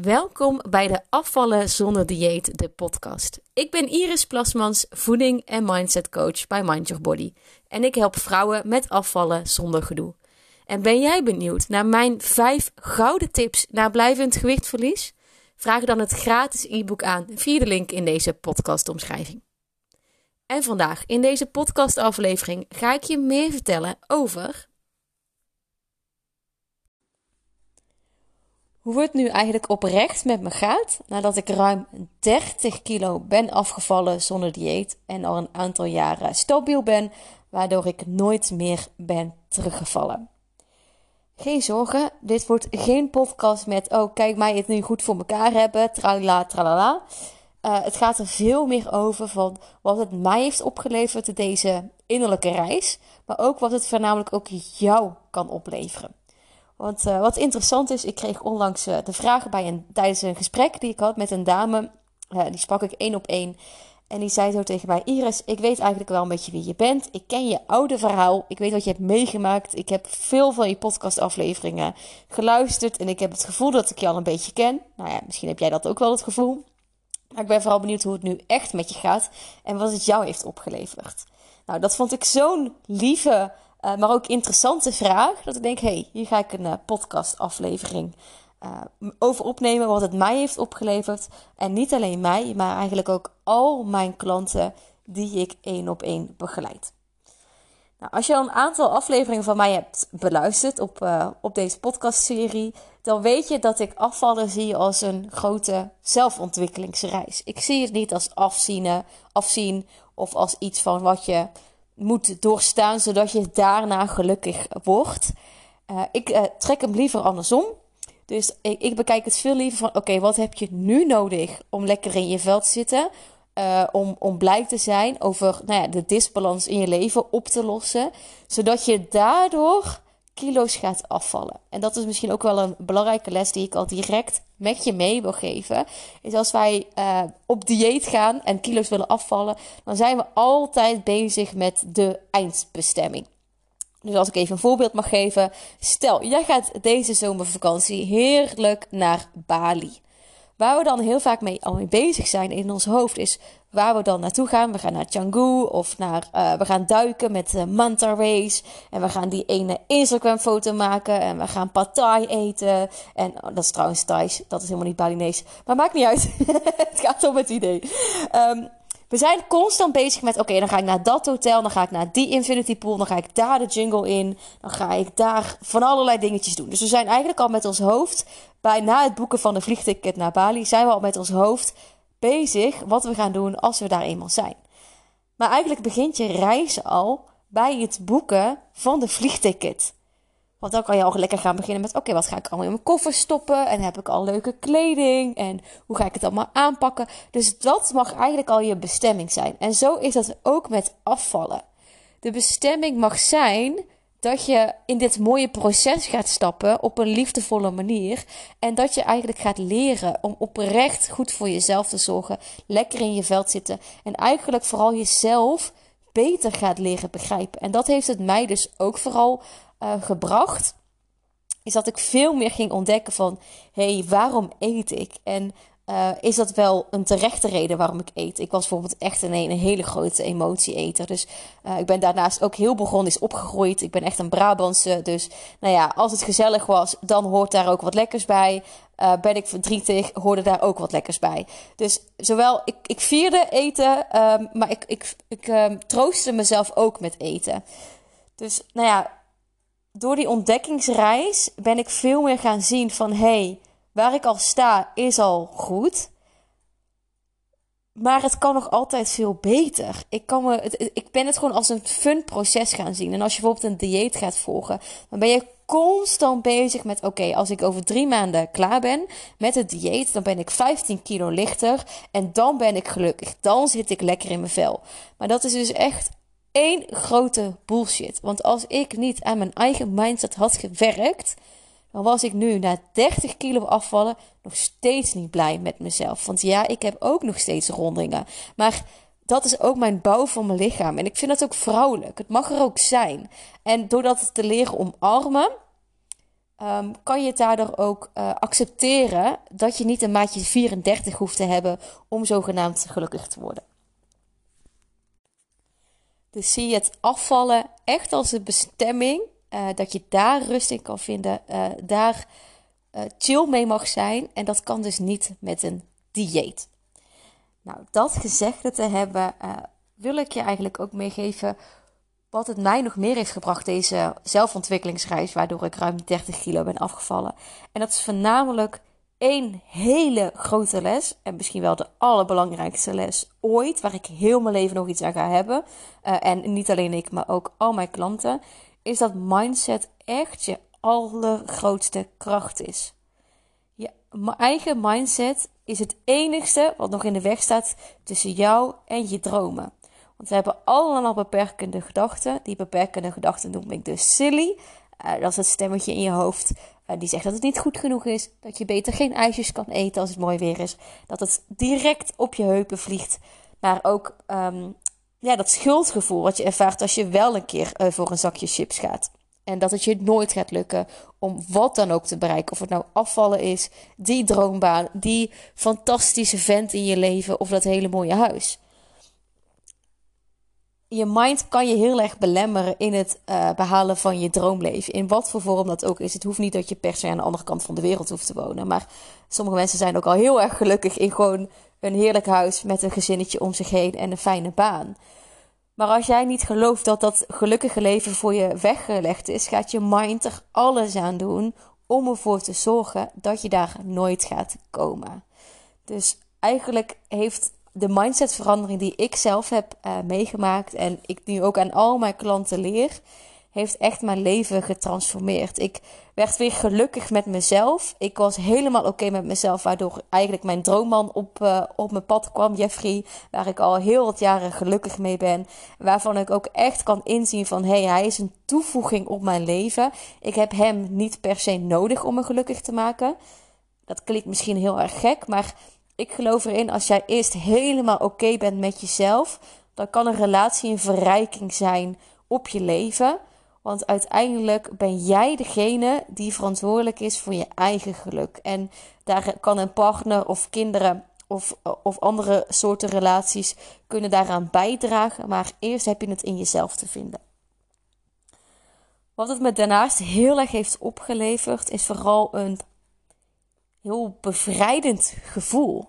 Welkom bij de Afvallen zonder dieet, de podcast. Ik ben Iris Plasmans, voeding en mindset coach bij Mind Your Body. En ik help vrouwen met afvallen zonder gedoe. En ben jij benieuwd naar mijn 5 gouden tips naar blijvend gewichtverlies? Vraag dan het gratis e-book aan via de link in deze podcastomschrijving. En vandaag in deze podcastaflevering ga ik je meer vertellen over hoe het nu eigenlijk oprecht met me gaat nadat ik ruim 30 kilo ben afgevallen zonder dieet en al een aantal jaren stabiel ben, waardoor ik nooit meer ben teruggevallen. Geen zorgen, dit wordt geen podcast met oh kijk mij het nu goed voor elkaar hebben, tralala tralala. Uh, het gaat er veel meer over van wat het mij heeft opgeleverd deze innerlijke reis, maar ook wat het voornamelijk ook jou kan opleveren. Want uh, wat interessant is, ik kreeg onlangs uh, de vragen bij een, tijdens een gesprek die ik had met een dame. Uh, die sprak ik één op één. En die zei zo tegen mij: Iris, ik weet eigenlijk wel een beetje wie je bent. Ik ken je oude verhaal. Ik weet wat je hebt meegemaakt. Ik heb veel van je podcastafleveringen geluisterd. En ik heb het gevoel dat ik je al een beetje ken. Nou ja, misschien heb jij dat ook wel het gevoel. Maar ik ben vooral benieuwd hoe het nu echt met je gaat. En wat het jou heeft opgeleverd. Nou, dat vond ik zo'n lieve uh, maar ook interessante vraag. Dat ik denk, hey, hier ga ik een uh, podcastaflevering uh, over opnemen. Wat het mij heeft opgeleverd. En niet alleen mij, maar eigenlijk ook al mijn klanten die ik één op één begeleid. Nou, als je al een aantal afleveringen van mij hebt beluisterd op, op deze podcastserie, dan weet je dat ik afvallen zie als een grote zelfontwikkelingsreis. Ik zie het niet als afzien, afzien of als iets van wat je moet doorstaan, zodat je daarna gelukkig wordt. Uh, ik uh, trek hem liever andersom. Dus ik, ik bekijk het veel liever van: oké, wat heb je nu nodig om lekker in je vel te zitten? Uh, om, om blij te zijn over nou ja, de disbalans in je leven op te lossen. Zodat je daardoor kilo's gaat afvallen. En dat is misschien ook wel een belangrijke les die ik al direct met je mee wil geven. Is als wij uh, op dieet gaan en kilo's willen afvallen, dan zijn we altijd bezig met de eindbestemming. Dus als ik even een voorbeeld mag geven. Stel, jij gaat deze zomervakantie heerlijk naar Bali. Waar we dan heel vaak mee, al mee bezig zijn in ons hoofd is waar we dan naartoe gaan. We gaan naar Canggu of naar, uh, we gaan duiken met uh, Manta Race. En we gaan die ene Instagram foto maken. En we gaan pad thai eten. En oh, dat is trouwens Thais, dat is helemaal niet Balinese. Maar maakt niet uit. het gaat om het idee. Um, we zijn constant bezig met: oké, dan ga ik naar dat hotel, dan ga ik naar die infinity pool, dan ga ik daar de jungle in, dan ga ik daar van allerlei dingetjes doen. Dus we zijn eigenlijk al met ons hoofd, bij na het boeken van de vliegticket naar Bali, zijn we al met ons hoofd bezig wat we gaan doen als we daar eenmaal zijn. Maar eigenlijk begint je reis al bij het boeken van de vliegticket. Want dan kan je al lekker gaan beginnen met: oké, wat ga ik allemaal in mijn koffer stoppen? En heb ik al leuke kleding? En hoe ga ik het allemaal aanpakken? Dus dat mag eigenlijk al je bestemming zijn. En zo is dat ook met afvallen. De bestemming mag zijn dat je in dit mooie proces gaat stappen op een liefdevolle manier. En dat je eigenlijk gaat leren om oprecht goed voor jezelf te zorgen. Lekker in je veld zitten. En eigenlijk vooral jezelf beter gaat leren begrijpen. En dat heeft het mij dus ook vooral uh, gebracht. Is dat ik veel meer ging ontdekken van: hé, hey, waarom eet ik? En uh, is dat wel een terechte reden waarom ik eet? Ik was bijvoorbeeld echt een, een hele grote emotieeter. Dus uh, ik ben daarnaast ook heel is opgegroeid. Ik ben echt een Brabantse. Dus nou ja, als het gezellig was, dan hoort daar ook wat lekkers bij. Uh, ben ik verdrietig, hoorde daar ook wat lekkers bij. Dus zowel, ik, ik vierde eten, um, maar ik, ik, ik um, troostte mezelf ook met eten. Dus nou ja, door die ontdekkingsreis ben ik veel meer gaan zien van hey, waar ik al sta is al goed. Maar het kan nog altijd veel beter. Ik, kan me, het, ik ben het gewoon als een fun proces gaan zien. En als je bijvoorbeeld een dieet gaat volgen, dan ben je constant bezig met: oké, als ik over drie maanden klaar ben met het dieet, dan ben ik 15 kilo lichter. En dan ben ik gelukkig. Dan zit ik lekker in mijn vel. Maar dat is dus echt één grote bullshit. Want als ik niet aan mijn eigen mindset had gewerkt, dan was ik nu na 30 kilo afvallen nog steeds niet blij met mezelf. Want ja, ik heb ook nog steeds rondingen. Maar dat is ook mijn bouw van mijn lichaam. En ik vind dat ook vrouwelijk. Het mag er ook zijn. En door dat te leren omarmen, um, kan je het daardoor ook uh, accepteren dat je niet een maatje 34 hoeft te hebben om zogenaamd gelukkig te worden. Dus zie je het afvallen echt als een bestemming, uh, dat je daar rust in kan vinden, uh, daar chill mee mag zijn. En dat kan dus niet met een dieet. Nou, dat gezegd te hebben, wil ik je eigenlijk ook meegeven wat het mij nog meer heeft gebracht, deze zelfontwikkelingsreis, waardoor ik ruim 30 kilo ben afgevallen. En dat is voornamelijk één hele grote les, en misschien wel de allerbelangrijkste les ooit, waar ik heel mijn leven nog iets aan ga hebben. En niet alleen ik, maar ook al mijn klanten, is dat mindset echt je allergrootste kracht is. Je eigen mindset is het enigste wat nog in de weg staat tussen jou en je dromen. Want we hebben allemaal beperkende gedachten. Die beperkende gedachten noem ik dus silly. Uh, dat is het stemmetje in je hoofd uh, die zegt dat het niet goed genoeg is. Dat je beter geen ijsjes kan eten als het mooi weer is. Dat het direct op je heupen vliegt. Maar ook um, ja, dat schuldgevoel wat je ervaart als je wel een keer uh, voor een zakje chips gaat. En dat het je nooit gaat lukken om wat dan ook te bereiken. Of het nou afvallen is, die droombaan, die fantastische vent in je leven of dat hele mooie huis je mind kan je heel erg belemmeren in het uh, behalen van je droomleven. In wat voor vorm dat ook is. Het hoeft niet dat je per se aan de andere kant van de wereld hoeft te wonen. Maar sommige mensen zijn ook al heel erg gelukkig in gewoon een heerlijk huis met een gezinnetje om zich heen en een fijne baan. Maar als jij niet gelooft dat dat gelukkige leven voor je weggelegd is, gaat je mind er alles aan doen om ervoor te zorgen dat je daar nooit gaat komen. Dus eigenlijk heeft de mindsetverandering die ik zelf heb uh, meegemaakt en ik nu ook aan al mijn klanten leer, heeft echt mijn leven getransformeerd. Ik werd weer gelukkig met mezelf. Ik was helemaal oké met mezelf, waardoor eigenlijk mijn droomman op, uh, op mijn pad kwam, Jeffrey, waar ik al heel wat jaren gelukkig mee ben. Waarvan ik ook echt kan inzien van, hé, hey, hij is een toevoeging op mijn leven. Ik heb hem niet per se nodig om me gelukkig te maken. Dat klinkt misschien heel erg gek, maar ik geloof erin, als jij eerst helemaal oké bent met jezelf, dan kan een relatie een verrijking zijn op je leven. Want uiteindelijk ben jij degene die verantwoordelijk is voor je eigen geluk. En daar kan een partner of kinderen of, of andere soorten relaties kunnen daaraan bijdragen. Maar eerst heb je het in jezelf te vinden. Wat het me daarnaast heel erg heeft opgeleverd, is vooral een heel bevrijdend gevoel.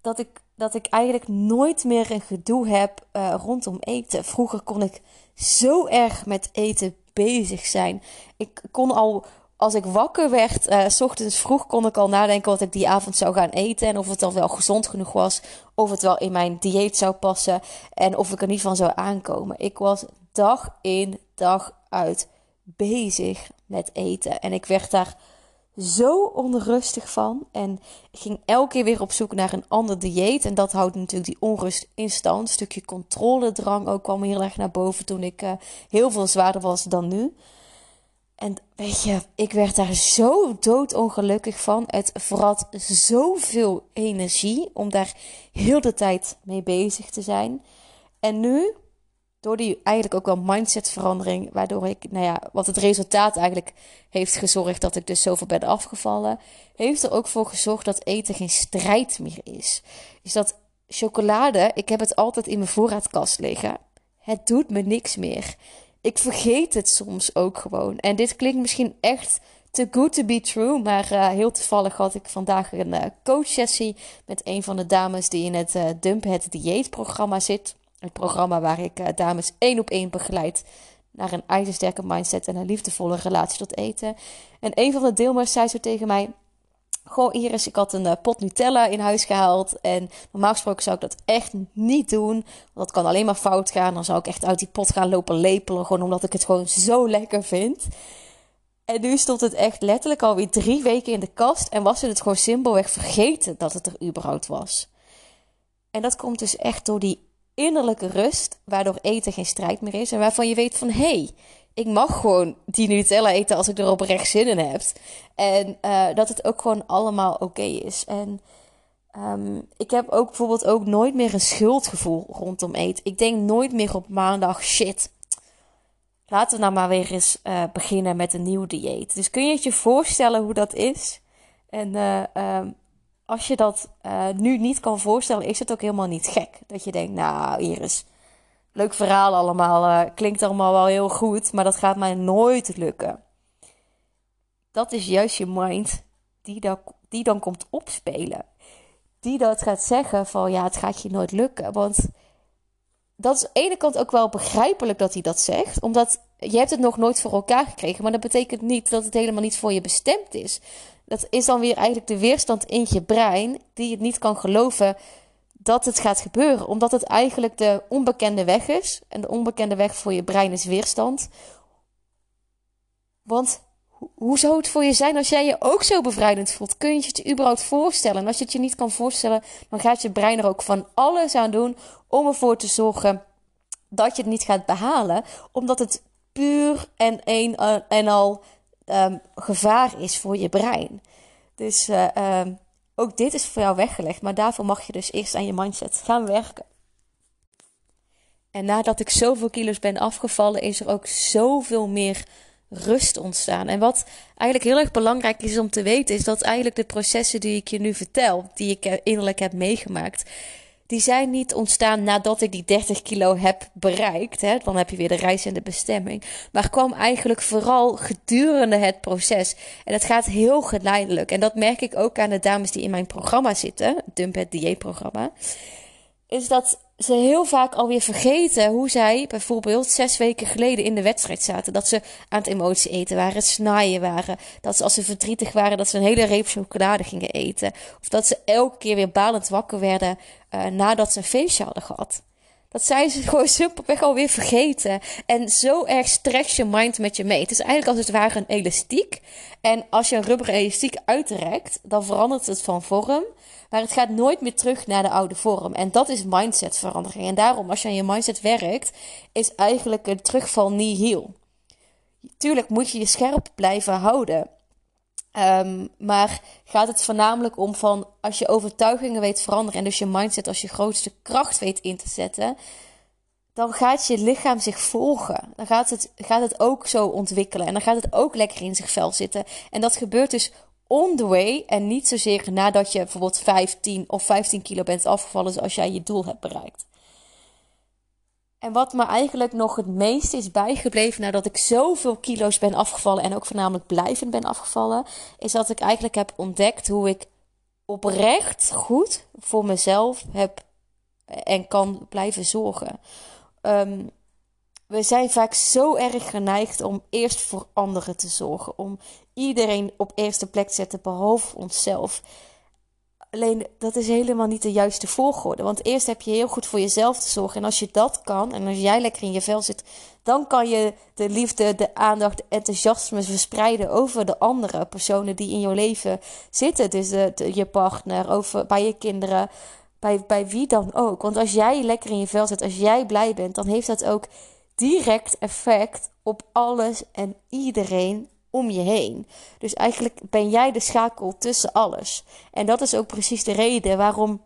Dat ik, dat ik eigenlijk nooit meer een gedoe heb uh, rondom eten. Vroeger kon ik zo erg met eten bezig zijn. Ik kon al, als ik wakker werd, uh, s ochtends vroeg, kon ik al nadenken wat ik die avond zou gaan eten. En of het dan wel gezond genoeg was. Of het wel in mijn dieet zou passen. En of ik er niet van zou aankomen. Ik was dag in, dag uit bezig met eten. En ik werd daar zo onrustig van. En ging elke keer weer op zoek naar een ander dieet. En dat houdt natuurlijk die onrust in stand. Een stukje controledrang ook kwam heel erg naar boven toen ik uh, heel veel zwaarder was dan nu. En weet je, ik werd daar zo doodongelukkig van. Het vrat zoveel energie om daar heel de tijd mee bezig te zijn. En nu door die eigenlijk ook wel mindsetverandering, waardoor ik, nou ja, wat het resultaat eigenlijk heeft gezorgd dat ik dus zoveel ben afgevallen, heeft er ook voor gezorgd dat eten geen strijd meer is. Is dat chocolade, ik heb het altijd in mijn voorraadkast liggen. Het doet me niks meer. Ik vergeet het soms ook gewoon. En dit klinkt misschien echt te good to be true. Maar uh, heel toevallig had ik vandaag een uh, coachsessie met een van de dames die in het uh, het dieetprogramma zit. Het programma waar ik uh, dames één op één begeleid naar een ijzersterke mindset en een liefdevolle relatie tot eten. En een van de deelnemers zei zo tegen mij: Goh, Iris, ik had een uh, pot Nutella in huis gehaald. En normaal gesproken zou ik dat echt niet doen. Want dat kan alleen maar fout gaan. Dan zou ik echt uit die pot gaan lopen lepelen. Gewoon omdat ik het gewoon zo lekker vind. En nu stond het echt letterlijk alweer drie weken in de kast. En was het gewoon simpelweg vergeten dat het er überhaupt was. En dat komt dus echt door die innerlijke rust, waardoor eten geen strijd meer is. En waarvan je weet van, hé, hey, ik mag gewoon die Nutella eten als ik er oprecht zin in heb. En uh, dat het ook gewoon allemaal oké is. En um, ik heb ook bijvoorbeeld ook nooit meer een schuldgevoel rondom eten. Ik denk nooit meer op maandag, shit, laten we nou maar weer eens uh, beginnen met een nieuw dieet. Dus kun je het je voorstellen hoe dat is? En uh, als je dat uh, nu niet kan voorstellen, is het ook helemaal niet gek. Dat je denkt, nou Iris, leuk verhaal allemaal, klinkt allemaal wel heel goed, maar dat gaat mij nooit lukken. Dat is juist je mind die dan, die dan komt opspelen. Die dat gaat zeggen van, ja, het gaat je nooit lukken. Want dat is aan de ene kant ook wel begrijpelijk dat hij dat zegt. Omdat je hebt het nog nooit voor elkaar gekregen. Maar dat betekent niet dat het helemaal niet voor je bestemd is. Dat is dan weer eigenlijk de weerstand in je brein die het niet kan geloven dat het gaat gebeuren. Omdat het eigenlijk de onbekende weg is. En de onbekende weg voor je brein is weerstand. Want hoe zou het voor je zijn als jij je ook zo bevrijdend voelt? Kun je het überhaupt voorstellen? En als je het je niet kan voorstellen, dan gaat je brein er ook van alles aan doen om ervoor te zorgen dat je het niet gaat behalen, omdat het puur en een eh, en al um, gevaar is voor je brein. Dus uh, um, ook dit is voor jou weggelegd, maar daarvoor mag je dus eerst aan je mindset gaan werken. En nadat ik zoveel kilo's ben afgevallen, is er ook zoveel meer rust ontstaan. En wat eigenlijk heel erg belangrijk is om te weten, is dat eigenlijk de processen die ik je nu vertel, die ik eh, innerlijk heb meegemaakt, die zijn niet ontstaan nadat ik die 30 kilo heb bereikt. Hè? Dan heb je weer de reis en de bestemming. Maar kwam eigenlijk vooral gedurende het proces. En het gaat heel geleidelijk. En dat merk ik ook aan de dames die in mijn programma zitten, Dump het dieetprogramma. Is dat ze heel vaak alweer vergeten hoe zij bijvoorbeeld zes weken geleden in de wedstrijd zaten. Dat ze aan het emotie eten waren, snaaien waren. Dat ze als ze verdrietig waren, dat ze een hele reep chocolade gingen eten. Of dat ze elke keer weer balend wakker werden uh, nadat ze een feestje hadden gehad. Dat zijn ze gewoon simpelweg alweer vergeten. En zo erg stress je mind met je mee. Het is eigenlijk als het ware een elastiek. En als je een rubberen elastiek uitrekt, dan verandert het van vorm. Maar het gaat nooit meer terug naar de oude vorm. En dat is mindsetverandering. En daarom, als je aan je mindset werkt, is eigenlijk een terugval nihil. Tuurlijk moet je je scherp blijven houden. Um, maar gaat het voornamelijk om van als je overtuigingen weet veranderen en dus je mindset als je grootste kracht weet in te zetten, dan gaat je lichaam zich volgen. Dan gaat het, gaat het ook zo ontwikkelen en dan gaat het ook lekker in zich vel zitten. En dat gebeurt dus on the way en niet zozeer nadat je bijvoorbeeld 15 of 15 kilo bent afgevallen zoals jij je doel hebt bereikt. En wat me eigenlijk nog het meest is bijgebleven nadat ik zoveel kilo's ben afgevallen en ook voornamelijk blijvend ben afgevallen, is dat ik eigenlijk heb ontdekt hoe ik oprecht goed voor mezelf heb en kan blijven zorgen. Um, we zijn vaak zo erg geneigd om eerst voor anderen te zorgen, om iedereen op eerste plek te zetten behalve onszelf. Alleen dat is helemaal niet de juiste volgorde. Want eerst heb je heel goed voor jezelf te zorgen. En als je dat kan, en als jij lekker in je vel zit, dan kan je de liefde, de aandacht, de enthousiasme verspreiden over de andere personen die in jouw leven zitten. Dus je partner, over, bij je kinderen, bij, bij wie dan ook. Want als jij lekker in je vel zit, als jij blij bent, dan heeft dat ook direct effect op alles en iedereen om je heen. Dus eigenlijk ben jij de schakel tussen alles. En dat is ook precies de reden waarom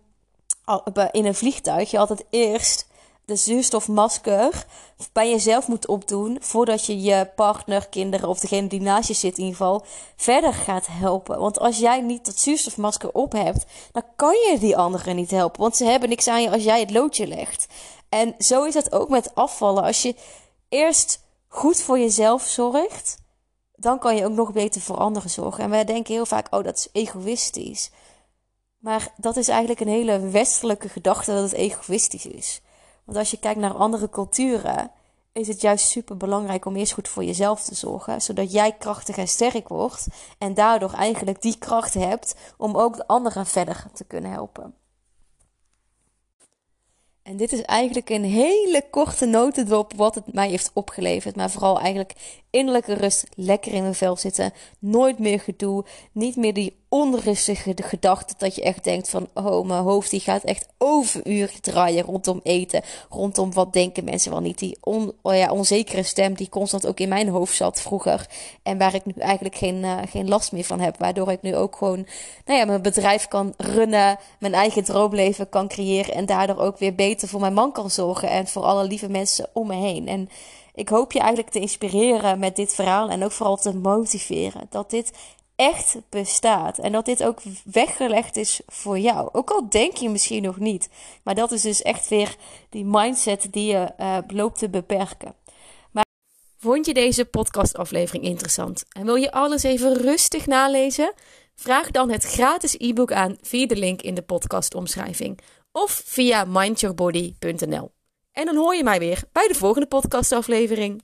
in een vliegtuig je altijd eerst de zuurstofmasker bij jezelf moet opdoen voordat je je partner, kinderen of degene die naast je zit in ieder geval verder gaat helpen. Want als jij niet dat zuurstofmasker op hebt, dan kan je die anderen niet helpen, want ze hebben niks aan je als jij het loodje legt. En zo is het ook met afvallen. Als je eerst goed voor jezelf zorgt, dan kan je ook nog beter voor anderen zorgen. En wij denken heel vaak, oh, dat is egoïstisch. Maar dat is eigenlijk een hele westelijke gedachte dat het egoïstisch is. Want als je kijkt naar andere culturen, is het juist super belangrijk om eerst goed voor jezelf te zorgen, zodat jij krachtig en sterk wordt en daardoor eigenlijk die kracht hebt om ook de anderen verder te kunnen helpen. En dit is eigenlijk een hele korte notendop wat het mij heeft opgeleverd. Maar vooral eigenlijk innerlijke rust, lekker in mijn vel zitten, nooit meer gedoe, niet meer die onrustige gedachte dat je echt denkt van, oh, mijn hoofd die gaat echt overuren draaien rondom eten, rondom wat denken mensen wel niet. Die on, oh onzekere stem die constant ook in mijn hoofd zat vroeger. En waar ik nu eigenlijk geen, uh, geen last meer van heb, waardoor ik nu ook gewoon, nou ja, mijn bedrijf kan runnen, mijn eigen droomleven kan creëren. En daardoor ook weer beter beter voor mijn man kan zorgen en voor alle lieve mensen om me heen. En ik hoop je eigenlijk te inspireren met dit verhaal en ook vooral te motiveren dat dit echt bestaat en dat dit ook weggelegd is voor jou. Ook al denk je misschien nog niet, maar dat is dus echt weer die mindset die je uh, loopt te beperken. Maar vond je deze podcastaflevering interessant en wil je alles even rustig nalezen? Vraag dan het gratis e-book aan via de link in de podcastomschrijving of via mindyourbody.nl. En dan hoor je mij weer bij de volgende podcastaflevering.